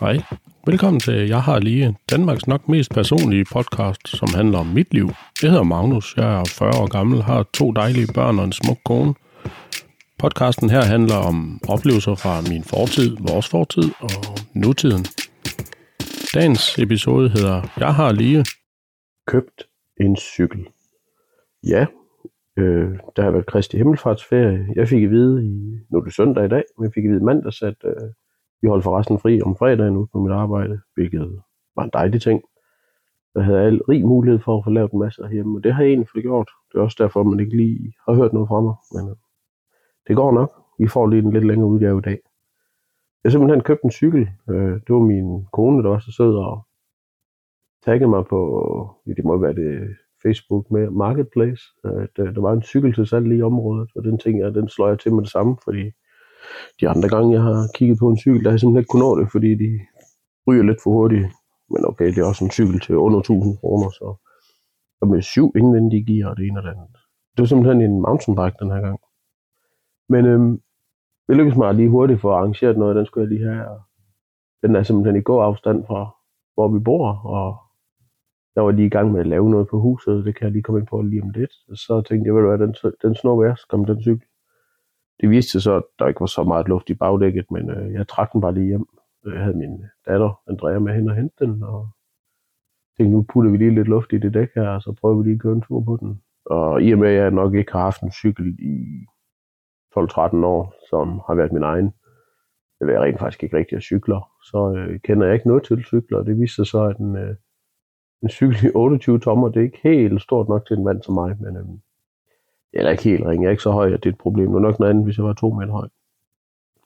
Hej. Velkommen til Jeg har lige Danmarks nok mest personlige podcast, som handler om mit liv. Jeg hedder Magnus, jeg er 40 år gammel, har to dejlige børn og en smuk kone. Podcasten her handler om oplevelser fra min fortid, vores fortid og nutiden. Dagens episode hedder Jeg har lige købt en cykel. Ja, øh, der har været Kristi Himmelfartsferie. Jeg fik at vide, i, nu er det søndag i dag, men jeg fik at vide mandags, at øh, vi holdt forresten fri om fredagen ude på mit arbejde, hvilket var en dejlig ting. Jeg havde al rig mulighed for at få lavet en masse herhjemme, og det har jeg egentlig fået gjort. Det er også derfor, man ikke lige har hørt noget fra mig, men øh, det går nok. Vi får lige en lidt længere udgave i dag. Jeg simpelthen købte en cykel. Øh, det var min kone, der var så sød og taggede mig på, det må være det Facebook med Marketplace, øh, at der var en cykel til salg lige i området, og den ting jeg, den slår jeg til med det samme, fordi de andre gange, jeg har kigget på en cykel, der har jeg simpelthen ikke kunnet nå det, fordi de ryger lidt for hurtigt. Men okay, det er også en cykel til under 1000 kroner, så og med syv indvendige gear og det ene og det andet. Det var simpelthen en mountainbike den her gang. Men øhm, det lykkedes mig lige hurtigt for at arrangere noget, den skulle jeg lige have. Den er simpelthen i god afstand fra, hvor vi bor, og jeg var lige i gang med at lave noget på huset, det kan jeg lige komme ind på lige om lidt. Og så tænkte jeg, ved du hvad, den, den snor jeg, kom den cykel. Det viste sig så, at der ikke var så meget luft i bagdækket, men øh, jeg trak den bare lige hjem. Øh, jeg havde min datter, Andrea, med hen og hente den, og tænkte, nu putter vi lige lidt luft i det dæk her, og så prøver vi lige at køre en tur på den. Og i og med, at jeg nok ikke har haft en cykel i 12-13 år, som har været min egen, eller jeg rent faktisk ikke rigtig cykler, så øh, kender jeg ikke noget til cykler. Det viste sig så, at en, øh, en cykel i 28 tommer, det er ikke helt stort nok til en mand som mig, men øh, eller ikke helt ringe. Jeg er ikke så høj, at det er et problem. Det er nok noget andet, hvis jeg var to meter høj.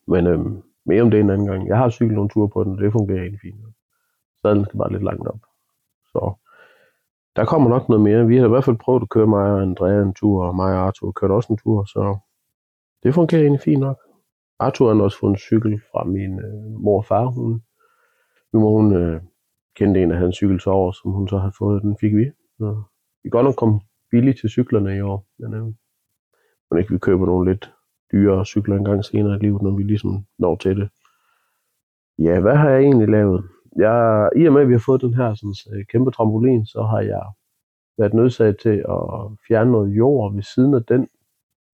Men øhm, mere om det en anden gang. Jeg har cyklet nogle ture på den, og det fungerer egentlig fint. Sadlen skal bare lidt langt op. Så der kommer nok noget mere. Vi har i hvert fald prøvet at køre mig og Andrea en tur, og mig og Arthur kørte også en tur, så det fungerer egentlig fint nok. Arthur har også fået en cykel fra min øh, mor og far. Hun, min mor, hun øh, kendte en af hans cykel så over, som hun så havde fået, den fik vi. Så vi godt nok kommet billigt til cyklerne i år, men øh, men ikke vi køber nogle lidt dyrere cykler en gang senere i livet, når vi ligesom når til det. Ja, hvad har jeg egentlig lavet? Jeg, I og med, at vi har fået den her sådan, øh, kæmpe trampolin, så har jeg været nødsaget til at fjerne noget jord ved siden af den,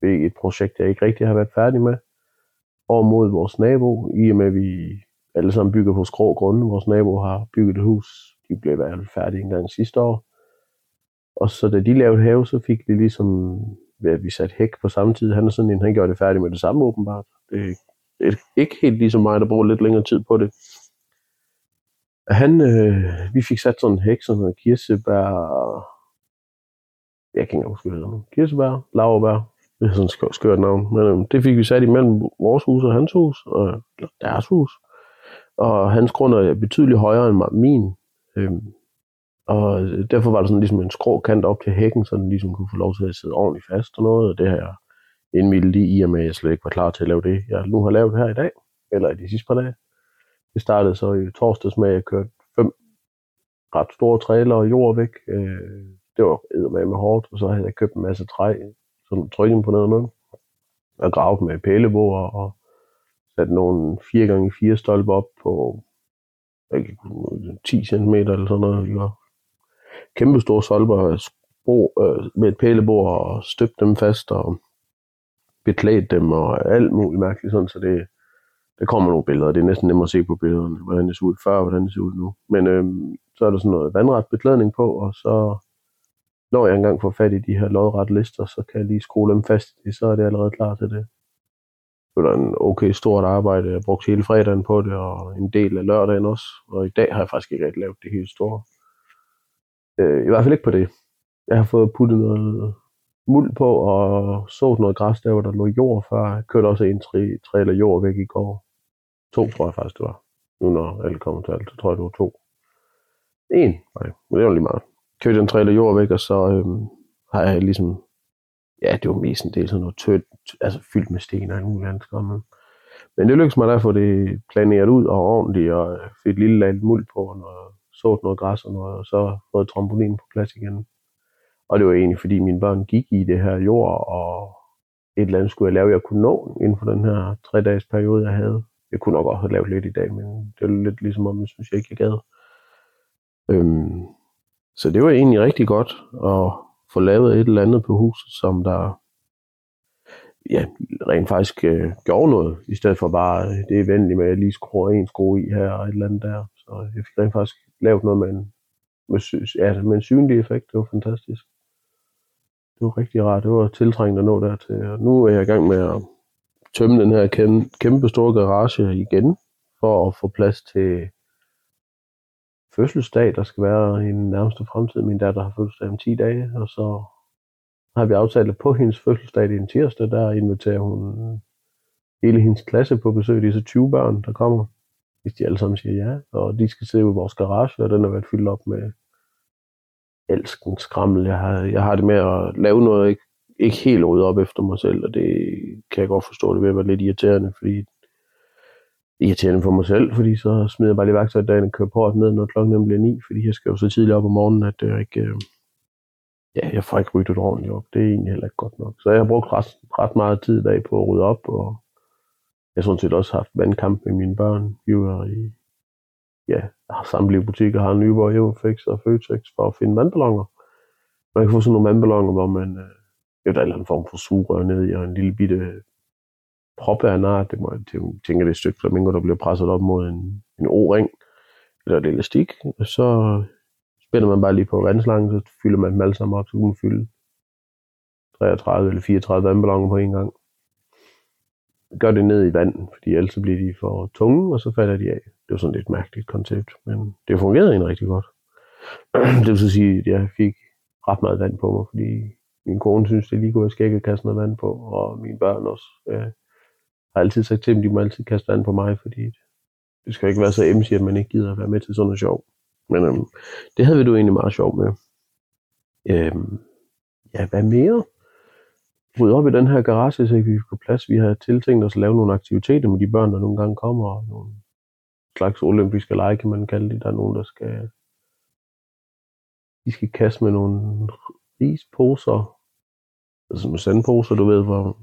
ved et projekt, jeg ikke rigtig har været færdig med, over mod vores nabo, i og med, at vi alle sammen bygger på skrå grunde. Vores nabo har bygget et hus, de blev i hvert fald færdige en gang sidste år. Og så da de lavede have, så fik vi ligesom, ja, vi satte hæk på samme tid. Han er sådan en, han gjorde det færdigt med det samme åbenbart. Det er ikke helt ligesom mig, der bruger lidt længere tid på det. Han, øh, vi fik sat sådan en hæk, sådan noget kirsebær, jeg kan ikke huske, hvad det Kirsebær, laverbær, det er sådan et skørt navn. Men øh, det fik vi sat imellem vores hus og hans hus, og deres hus. Og hans grund er betydeligt højere end min. Øh, og øh, derfor var der sådan ligesom en skrå kant op til hækken, så den ligesom kunne få lov til at sidde ordentligt fast og noget, og det har jeg indmidlet i, i og med, at jeg slet ikke var klar til at lave det, jeg nu har lavet her i dag, eller i de sidste par dage. Det startede så i torsdags med, at jeg kørte fem ret store trailer og jord væk. Øh, det var med med hårdt, og så havde jeg købt en masse træ, sådan trykning på noget med, og gravet med pælebord og sat nogle 4x4 stolper op på ikke, 10 cm eller sådan noget kæmpe store solper øh, øh, med et pælebord og støbt dem fast og beklædt dem og alt muligt mærkeligt sådan, så det, der kommer nogle billeder. Det er næsten nemmere at se på billederne, hvordan det ser ud før, og hvordan det ser ud nu. Men øh, så er der sådan noget vandret beklædning på, og så når jeg engang får fat i de her lodret lister, så kan jeg lige skrue dem fast i så er det allerede klar til det. Det var en okay stort arbejde. Jeg brugte hele fredagen på det, og en del af lørdagen også. Og i dag har jeg faktisk ikke rigtig lavet det helt store. Øh, I hvert fald ikke på det. Jeg har fået puttet noget muld på og så noget græs der, hvor der lå jord før. Jeg kørte også en tre, tre eller jord væk i går. To tror jeg faktisk, det var. Nu når alle kommer til alt, så tror jeg, det var to. En, nej, men det var lige meget. Kørte en trailer jord væk, og så øhm, har jeg ligesom, ja, det var mest en del sådan noget tødt, altså fyldt med sten og alt muligt andet men, men det lykkedes mig da at få det planeret ud og ordentligt, og fik et lille lag muld på, og noget sået noget græs og noget, og så fået trampolinen på plads igen. Og det var egentlig, fordi mine børn gik i det her jord, og et eller andet skulle jeg lave, jeg kunne nå inden for den her tre dages periode, jeg havde. jeg kunne nok også have lavet lidt i dag, men det var lidt ligesom om, jeg synes jeg ikke, jeg gad. Øhm, så det var egentlig rigtig godt at få lavet et eller andet på huset, som der ja, rent faktisk øh, gjorde noget, i stedet for bare øh, det det venligt med, at jeg lige skruer en skrue i her og et eller andet der. Så jeg fik rent faktisk lavet noget med en, med, ja, med en synlig effekt. Det var fantastisk. Det var rigtig rart. Det var tiltrængt at nå dertil. Og nu er jeg i gang med at tømme den her kæmpe, kæmpe store garage igen, for at få plads til fødselsdag, der skal være i den nærmeste fremtid. Min datter har fødselsdag om 10 dage, og så har vi aftalt, at på hendes fødselsdag, i en tirsdag, der inviterer hun hele hendes klasse på besøg. Det er så 20 børn, der kommer, hvis de alle sammen siger ja. Og de skal sidde i vores garage, og den har været fyldt op med elsken skrammel. Jeg har, jeg har det med at lave noget, ikke, ikke helt rydde op efter mig selv, og det kan jeg godt forstå, det vil være lidt irriterende, fordi irriterende for mig selv, fordi så smider jeg bare lige værktøjet og kører på ned, når klokken bliver 9, fordi jeg skal jo så tidligt op om morgenen, at det ikke, øh, ja, jeg får ikke ryddet ordentligt op. Det er egentlig heller ikke godt nok. Så jeg har brugt ret, ret meget tid i dag på at rydde op, og jeg har sådan set også haft vandkamp med mine børn. Vi var i, ja, har samtlige butikker, har Nyborg, Eurofix og Føtex for at finde vandballoner. Man kan få sådan nogle vandballoner, hvor man, øh, der er en eller anden form for sugerør ned i, og en lille bitte prop af en art. Det må jeg tænke, det er et stykke flamingo, der bliver presset op mod en, en O-ring, eller et elastik. Og så spænder man bare lige på vandslangen, så fylder man dem alle sammen op, så kan man fylde 33 eller 34 vandballoner på en gang. Gør det ned i vand, fordi ellers bliver de for tunge, og så falder de af. Det var sådan lidt mærkeligt koncept, men det fungerede egentlig rigtig godt. det vil så sige, at jeg fik ret meget vand på mig, fordi min kone synes, det er lige gået at kaste noget vand på, og mine børn også. Jeg har altid sagt til dem, de må altid kaste vand på mig, fordi det skal ikke være så emsig, at man ikke gider at være med til sådan noget sjov. Men øhm, det havde vi du egentlig meget sjov med. Øhm, ja, hvad mere? Rydde op i den her garage, så vi får plads. Vi har tiltænkt os at lave nogle aktiviteter med de børn, der nogle gange kommer. Og nogle slags olympiske lege, kan man kalde det. Der er nogen, der skal... De skal kaste med nogle risposer. Altså med sandposer, du ved, hvor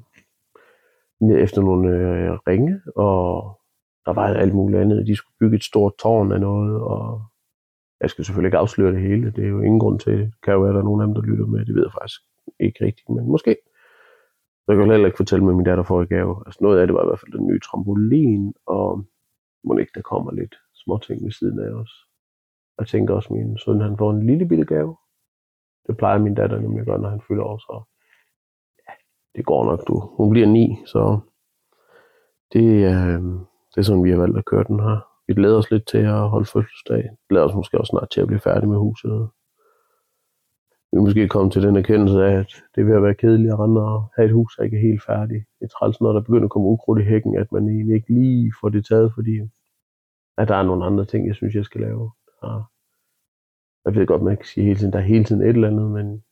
efter nogle øh, ringe, og der var alt muligt andet. De skulle bygge et stort tårn af noget, og jeg skal selvfølgelig ikke afsløre det hele. Det er jo ingen grund til det. kan jo være, at der er nogen af dem, der lytter med. Det ved jeg faktisk ikke rigtigt, men måske. Så jeg kan heller ikke fortælle, hvad min datter får i gave. Altså noget af det var i hvert fald den nye trampolin, og må ikke der kommer lidt små ting ved siden af os. Jeg tænker også, at min søn han får en lille bitte gave. Det plejer min datter nemlig at gøre, når han fylder år, så ja, det går nok, du. Hun bliver ni, så det, øh, det er sådan, vi har valgt at køre den her vi glæder os lidt til at holde fødselsdag. Vi glæder os måske også snart til at blive færdige med huset. Vi måske komme til den erkendelse af, at det vil være kedeligt at rende og have et hus, der ikke er helt færdigt. Det er træls, når der begynder at komme ukrudt i hækken, at man egentlig ikke lige får det taget, fordi at der er nogle andre ting, jeg synes, jeg skal lave. Ja. Jeg ved godt, man kan sige hele tiden, der er hele tiden et eller andet, men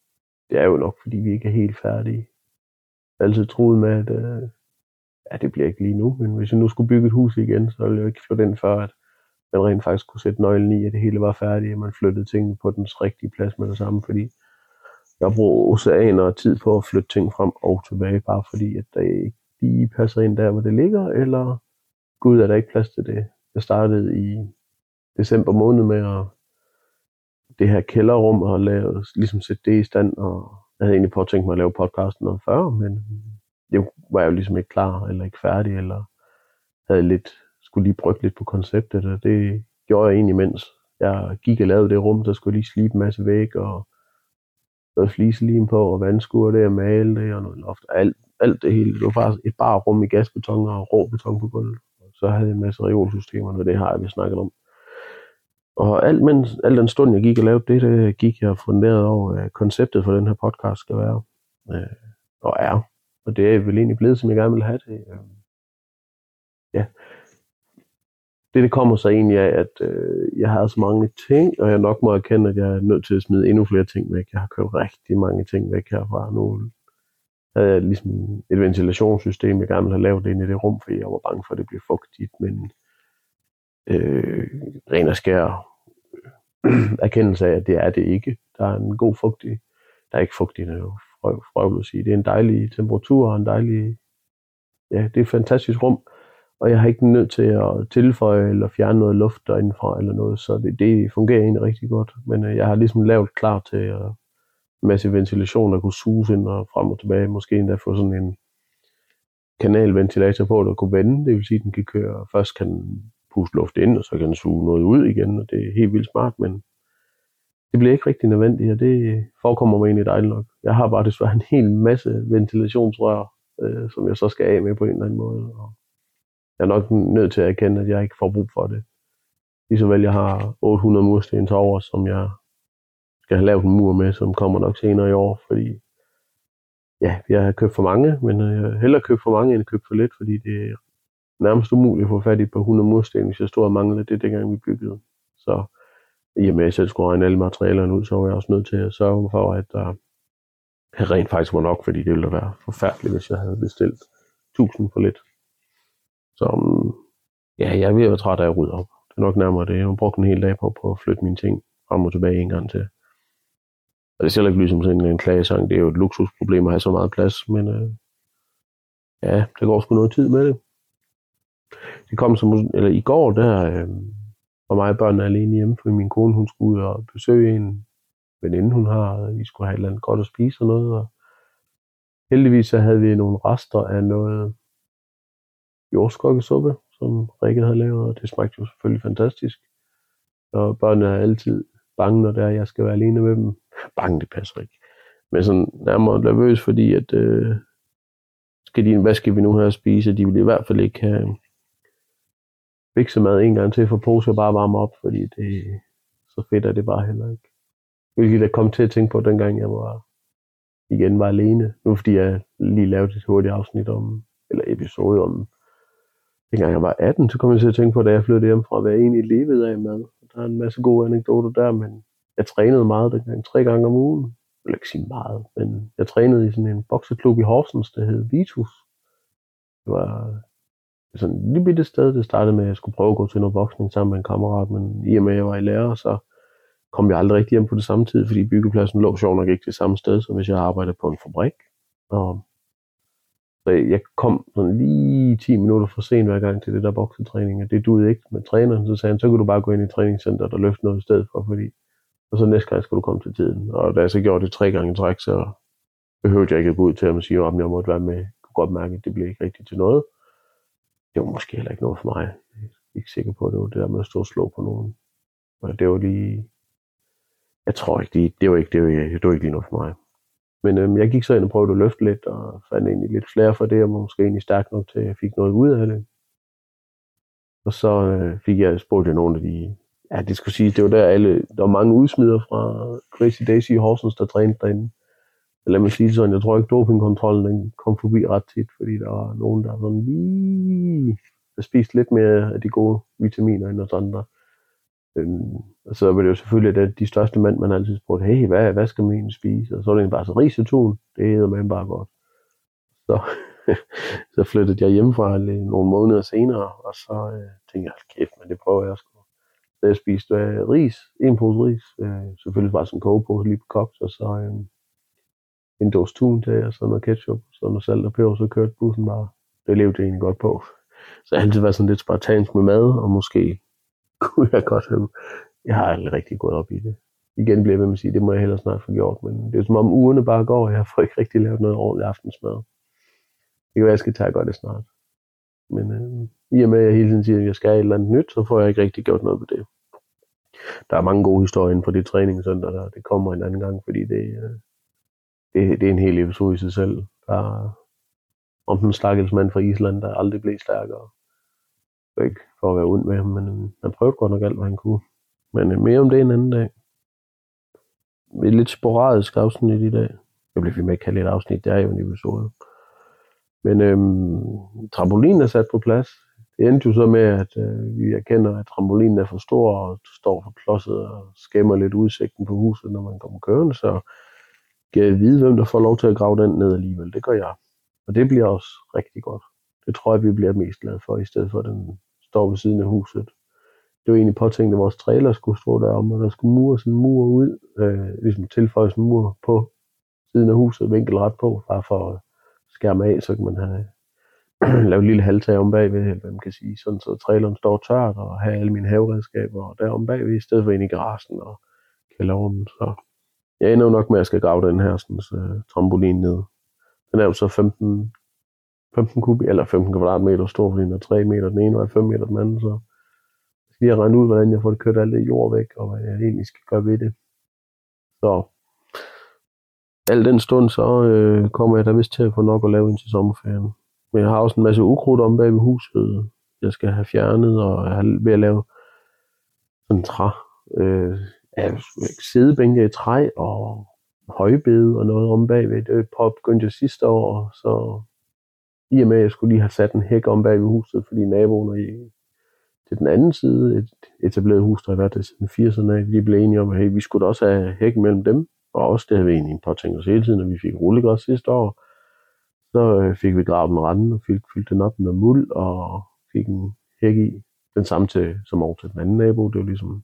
det er jo nok, fordi vi ikke er helt færdige. Jeg har altid troet med, at øh, ja, det bliver ikke lige nu, men hvis jeg nu skulle bygge et hus igen, så ville jeg ikke flytte ind før, at man rent faktisk kunne sætte nøglen i, at det hele var færdigt, og man flyttede tingene på den rigtige plads med det samme, fordi jeg bruger oceaner og tid på at flytte ting frem og tilbage, bare fordi, at det ikke lige passer ind der, hvor det ligger, eller gud, er der ikke plads til det. Jeg startede i december måned med at det her kælderrum og lave, ligesom sætte det i stand, og jeg havde egentlig på at tænke mig at lave podcasten noget før, men det var jeg jo ligesom ikke klar, eller ikke færdig, eller havde lidt, skulle lige brygge lidt på konceptet, og det gjorde jeg egentlig, mens jeg gik og lavede det rum, der skulle lige slibe en masse væg, og noget fliselim på, og vandskur det, og male det, og noget loft, alt, alt det hele. Det var bare et bare rum i gasbeton og rå beton på gulvet. Og så havde jeg en masse reolsystemer, og det har jeg snakket om. Og alt, mens, al den stund, jeg gik og lavede det, det gik jeg funderet over, at konceptet for den her podcast skal være, øh, og er. Og det er vel egentlig blevet, som jeg gerne vil have det. Øh ja. Det, det kommer så egentlig af, at øh, jeg har så mange ting, og jeg nok må erkende, at jeg er nødt til at smide endnu flere ting væk. Jeg har kørt rigtig mange ting væk herfra nu. Havde jeg ligesom et ventilationssystem, jeg gerne ville have lavet ind i det rum, fordi jeg var bange for, at det blev fugtigt, men øh, ren og skær øh, erkendelse af, at det er det ikke. Der er en god fugtig, der er ikke fugtigt frøvl at sige. Det er en dejlig temperatur og en dejlig, ja, det er et fantastisk rum og jeg har ikke nødt til at tilføje eller fjerne noget luft derindefra eller noget, så det, det fungerer egentlig rigtig godt. Men øh, jeg har ligesom lavet klar til øh, en masse ventilation, der kunne suge ind og frem og tilbage. Måske endda få sådan en kanalventilator på, der kunne vende. Det vil sige, at den kan køre. Først kan den puste luft ind, og så kan den suge noget ud igen, og det er helt vildt smart, men det bliver ikke rigtig nødvendigt, og det forekommer mig egentlig dejligt nok. Jeg har bare desværre en hel masse ventilationsrør, øh, som jeg så skal af med på en eller anden måde. Og jeg er nok nødt til at erkende, at jeg ikke får brug for det. Ligeså vel, jeg har 800 mursten til over, som jeg skal have lavet en mur med, som kommer nok senere i år, fordi ja, jeg har købt for mange, men øh, jeg har hellere købt for mange, end købt for lidt, fordi det er nærmest umuligt at få fat i på 100 mursten, hvis jeg stod og manglede det, dengang vi byggede. Så i og med, at jeg selv skulle regne alle materialerne ud, så var jeg også nødt til at sørge for, at øh, der rent faktisk var nok, fordi det ville være forfærdeligt, hvis jeg havde bestilt 1000 for lidt. Så ja, jeg er ved at være træt af at rydde op. Det er nok nærmere det. Jeg har brugt en hel dag på, på at flytte mine ting frem og tilbage en gang til. Og det ser ikke ligesom sådan en klagesang. Det er jo et luksusproblem at have så meget plads, men øh, ja, der går sgu noget tid med det. Det kom som, eller i går, der øh, var mig og børnene alene hjemme, fordi min kone, hun skulle ud og besøge en veninde, hun har. Vi skulle have et eller andet godt at spise og noget, og heldigvis så havde vi nogle rester af noget jordskokkesuppe, som Rikke havde lavet, og det smagte jo selvfølgelig fantastisk. Og børnene er altid bange, når det er, jeg skal være alene med dem. Bange, det passer ikke. Men sådan nærmere nervøs, fordi at, øh, skal de, hvad skal vi nu her spise? De vil i hvert fald ikke have mad en gang til, for pose bare varme op, fordi det, så fedt er det bare heller ikke. Hvilket jeg kom til at tænke på, dengang jeg var, igen var alene. Nu fordi jeg lige lavede et hurtigt afsnit om, eller episode om, dengang jeg var 18, så kom jeg til at tænke på, da jeg flyttede hjem fra, hvad jeg egentlig levede af mad. Der er en masse gode anekdoter der, men jeg trænede meget dengang, tre gange om ugen. Jeg vil ikke sige meget, men jeg trænede i sådan en bokseklub i Horsens, der hed Vitus. Det var sådan et lille bitte sted. Det startede med, at jeg skulle prøve at gå til noget boksning sammen med en kammerat, men i og med, at jeg var i lærer, så kom jeg aldrig rigtig hjem på det samme tid, fordi byggepladsen lå sjovt nok ikke det samme sted, som hvis jeg arbejdede på en fabrik. Og så jeg kom sådan lige 10 minutter for sent hver gang til det der boksetræning, og det duede ikke med træneren. Så sagde han, så kan du bare gå ind i træningscenteret og løfte noget i stedet for, fordi og så næste gang skal du komme til tiden. Og da jeg så gjorde det tre gange i træk, så behøvede jeg ikke at gå ud til ham og sige, om jeg måtte være med. Jeg kunne godt mærke, at det blev ikke rigtigt til noget. Det var måske heller ikke noget for mig. Jeg er ikke sikker på, at det var det der med at stå og slå på nogen. Og det var lige... Jeg tror ikke, det, det var ikke, det var, det var ikke lige noget for mig. Men øhm, jeg gik så ind og prøvede at løfte lidt, og fandt egentlig lidt flere for det, og måske egentlig stærk nok til, at jeg fik noget ud af det. Og så øh, fik jeg spurgt nogle af de, ja, det skulle sige, det var der alle, der var mange udsmider fra Crazy Daisy i Horsens, der trænede derinde. Lad mig sige sådan, jeg tror ikke, dopingkontrollen den kom forbi ret tit, fordi der var nogen, der sådan lige der spiste lidt mere af de gode vitaminer end os andre. Øhm, og så var det jo selvfølgelig at de største mænd, man altid spurgte, hey, hvad, hvad skal man egentlig spise? Og så var det bare så risetun, det hedder man bare godt. Så, så flyttede jeg hjemmefra nogle måneder senere, og så øh, tænkte jeg, kæft, men det prøver jeg sgu. Så jeg spiste øh, ris, en pose ris, øh, selvfølgelig bare sådan en kogepose lige på koks, og så øh, en dåse tun til, og så noget ketchup, og så noget salt og peber, så kørte bussen bare. Det levede jeg egentlig godt på. Så jeg har altid været sådan lidt spartansk med mad, og måske kunne jeg godt have... Jeg har aldrig rigtig gået op i det. Igen bliver jeg ved med at sige, det må jeg hellere snart få gjort, men det er som om ugerne bare går, og jeg får ikke rigtig lavet noget ordentligt aftensmad. Det kan være, jeg skal tage godt det snart. Men øh, i og med, at jeg hele tiden siger, at jeg skal have et eller andet nyt, så får jeg ikke rigtig gjort noget ved det. Der er mange gode historier inden for det træningscenter der. Det kommer en anden gang, fordi det, øh, det, det er en hel episode i sig selv. Der er om den stakkels mand fra Island, der aldrig blev stærkere ikke for at være ond med ham, men øh, han prøvede godt nok alt, hvad han kunne. Men øh, mere om det en anden dag. Et lidt sporadisk afsnit i dag. Jeg bliver ved med at kalde et afsnit, det er jo en episode. Men øhm, trampolinen er sat på plads. Det endte jo så med, at øh, vi erkender, at trampolinen er for stor og står for klodset og skæmmer lidt udsigten på huset, når man kommer kørende. Så kan jeg vide, hvem der får lov til at grave den ned alligevel. Det gør jeg. Og det bliver også rigtig godt. Det tror jeg, vi bliver mest glade for, i stedet for at den står ved siden af huset. Det var egentlig påtænkt, at vores trailer skulle stå derom, og der skulle mure sådan en mur ud, øh, ligesom tilføjes en mur på siden af huset, vinkelret på, bare for at skærme af, så kan man have lave et lille halvtag om bagved, eller hvad man kan sige, sådan så traileren står tørt, og have alle mine haveredskaber der om bagved, i stedet for ind i garagen og kælderen. Så jeg ender jo nok med, at jeg skal grave den her sådan, så, trampolin ned. Den er jo så 15, 15 kub, eller 15 kvadratmeter stor, fordi den er 3 meter den ene, og 5 meter den anden, så skal jeg regne ud, hvordan jeg får det kørt alt det jord væk, og hvad jeg egentlig skal gøre ved det. Så al den stund, så øh, kommer jeg da vist til at få nok at lave ind til sommerferien. Men jeg har også en masse ukrudt om bag ved huset, jeg skal have fjernet, og jeg er ved at lave sådan en træ, øh, ja, sædebænke i træ og højbede og noget om bagved. Det begyndte jeg sidste år, så i og med, at jeg skulle lige have sat en hæk om bag ved huset, fordi naboen i, til den anden side, et etableret hus, der har været der siden 80'erne, de blev enige om, at hey, vi skulle også have hæk mellem dem, og også det havde vi egentlig påtænkt os hele tiden, når vi fik rullegræs sidste år. Så øh, fik vi gravet den randen og fik fyldt den op med muld og fik en hæk i. Den samme til, som over til den anden nabo. Det var ligesom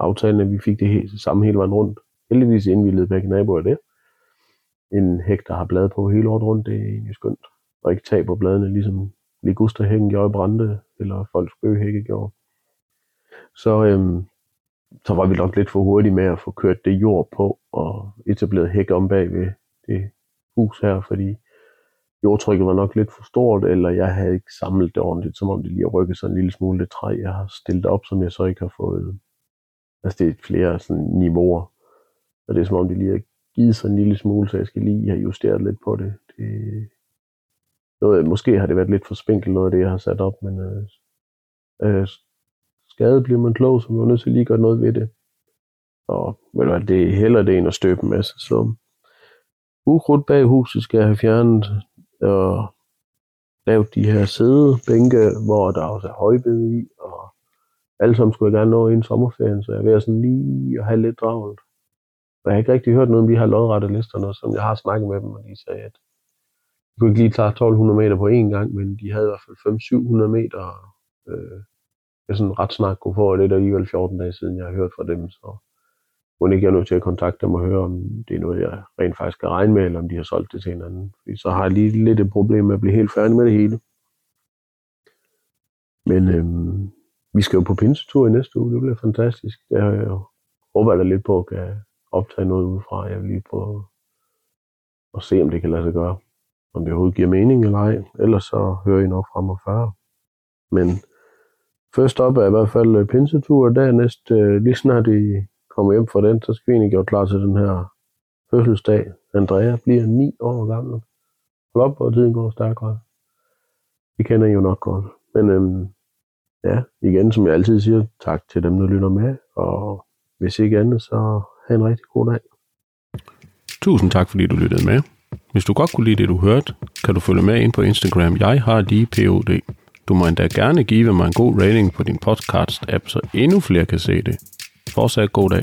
aftalen, at vi fik det hele, samme hele vejen rundt. Heldigvis indvildede begge naboer det. En hæk, der har blade på hele året rundt, det er egentlig skønt. Og ikke taber bladene, ligesom ligusterhækken gjorde i Brande, eller folks bøgehække gjorde. Så, øhm, så var vi nok lidt for hurtige med at få kørt det jord på og etableret hæk om bag ved det hus her, fordi jordtrykket var nok lidt for stort, eller jeg havde ikke samlet det ordentligt, som om det lige har rykket sig en lille smule det træ, jeg har stillet op, som jeg så ikke har fået. Altså det er flere sådan niveauer, og det er som om det lige har givet sig en lille smule, så jeg skal lige have justeret lidt på det. det noget, måske har det været lidt for spinkelt noget af det, jeg har sat op, men øh, øh, skade bliver man klog, så man er nødt til lige gøre noget ved det. Og ved du hvad, det er heller det end at støbe en masse. slum. ukrudt bag huset skal jeg have fjernet og lavet de her sædebænke, hvor der også er højbede i, og alle sammen skulle jeg gerne nå inden sommerferien, så jeg er ved at sådan lige at have lidt travlt. Jeg har ikke rigtig hørt noget om de her lodrette lister, som jeg har snakket med dem, og de sagde, at de kunne ikke lige klare 1200 meter på én gang, men de havde i hvert fald 500-700 meter. Øh, jeg sådan ret snart kunne få, det er alligevel 14 dage siden, jeg har hørt fra dem, så må ikke jeg nødt til at kontakte dem og høre, om det er noget, jeg rent faktisk kan regne med, eller om de har solgt det til en anden. Fordi så har jeg lige lidt et problem med at blive helt færdig med det hele. Men øhm, vi skal jo på pinsetur i næste uge, det bliver fantastisk. Jeg håber da lidt på, at kan optage noget udefra. Jeg vil lige prøve at se, om det kan lade sig gøre. Om det overhovedet giver mening eller ej. Ellers så hører I nok frem og færre. Men først op er i hvert fald øh, pinsetur, og dernæst, øh, lige snart I kommer hjem fra den, så skal vi egentlig gøre klar til den her fødselsdag. Andrea bliver 9 år gammel. Hold op, hvor tiden går stærkere. Vi kender I jo nok godt. Men øhm, ja, igen, som jeg altid siger, tak til dem, der lytter med. Og hvis ikke andet, så have en rigtig god dag. Tusind tak, fordi du lyttede med. Hvis du godt kunne lide det, du hørte, kan du følge med ind på Instagram. Jeg har lige POD. Du må endda gerne give mig en god rating på din podcast-app, så endnu flere kan se det. Fortsat god dag.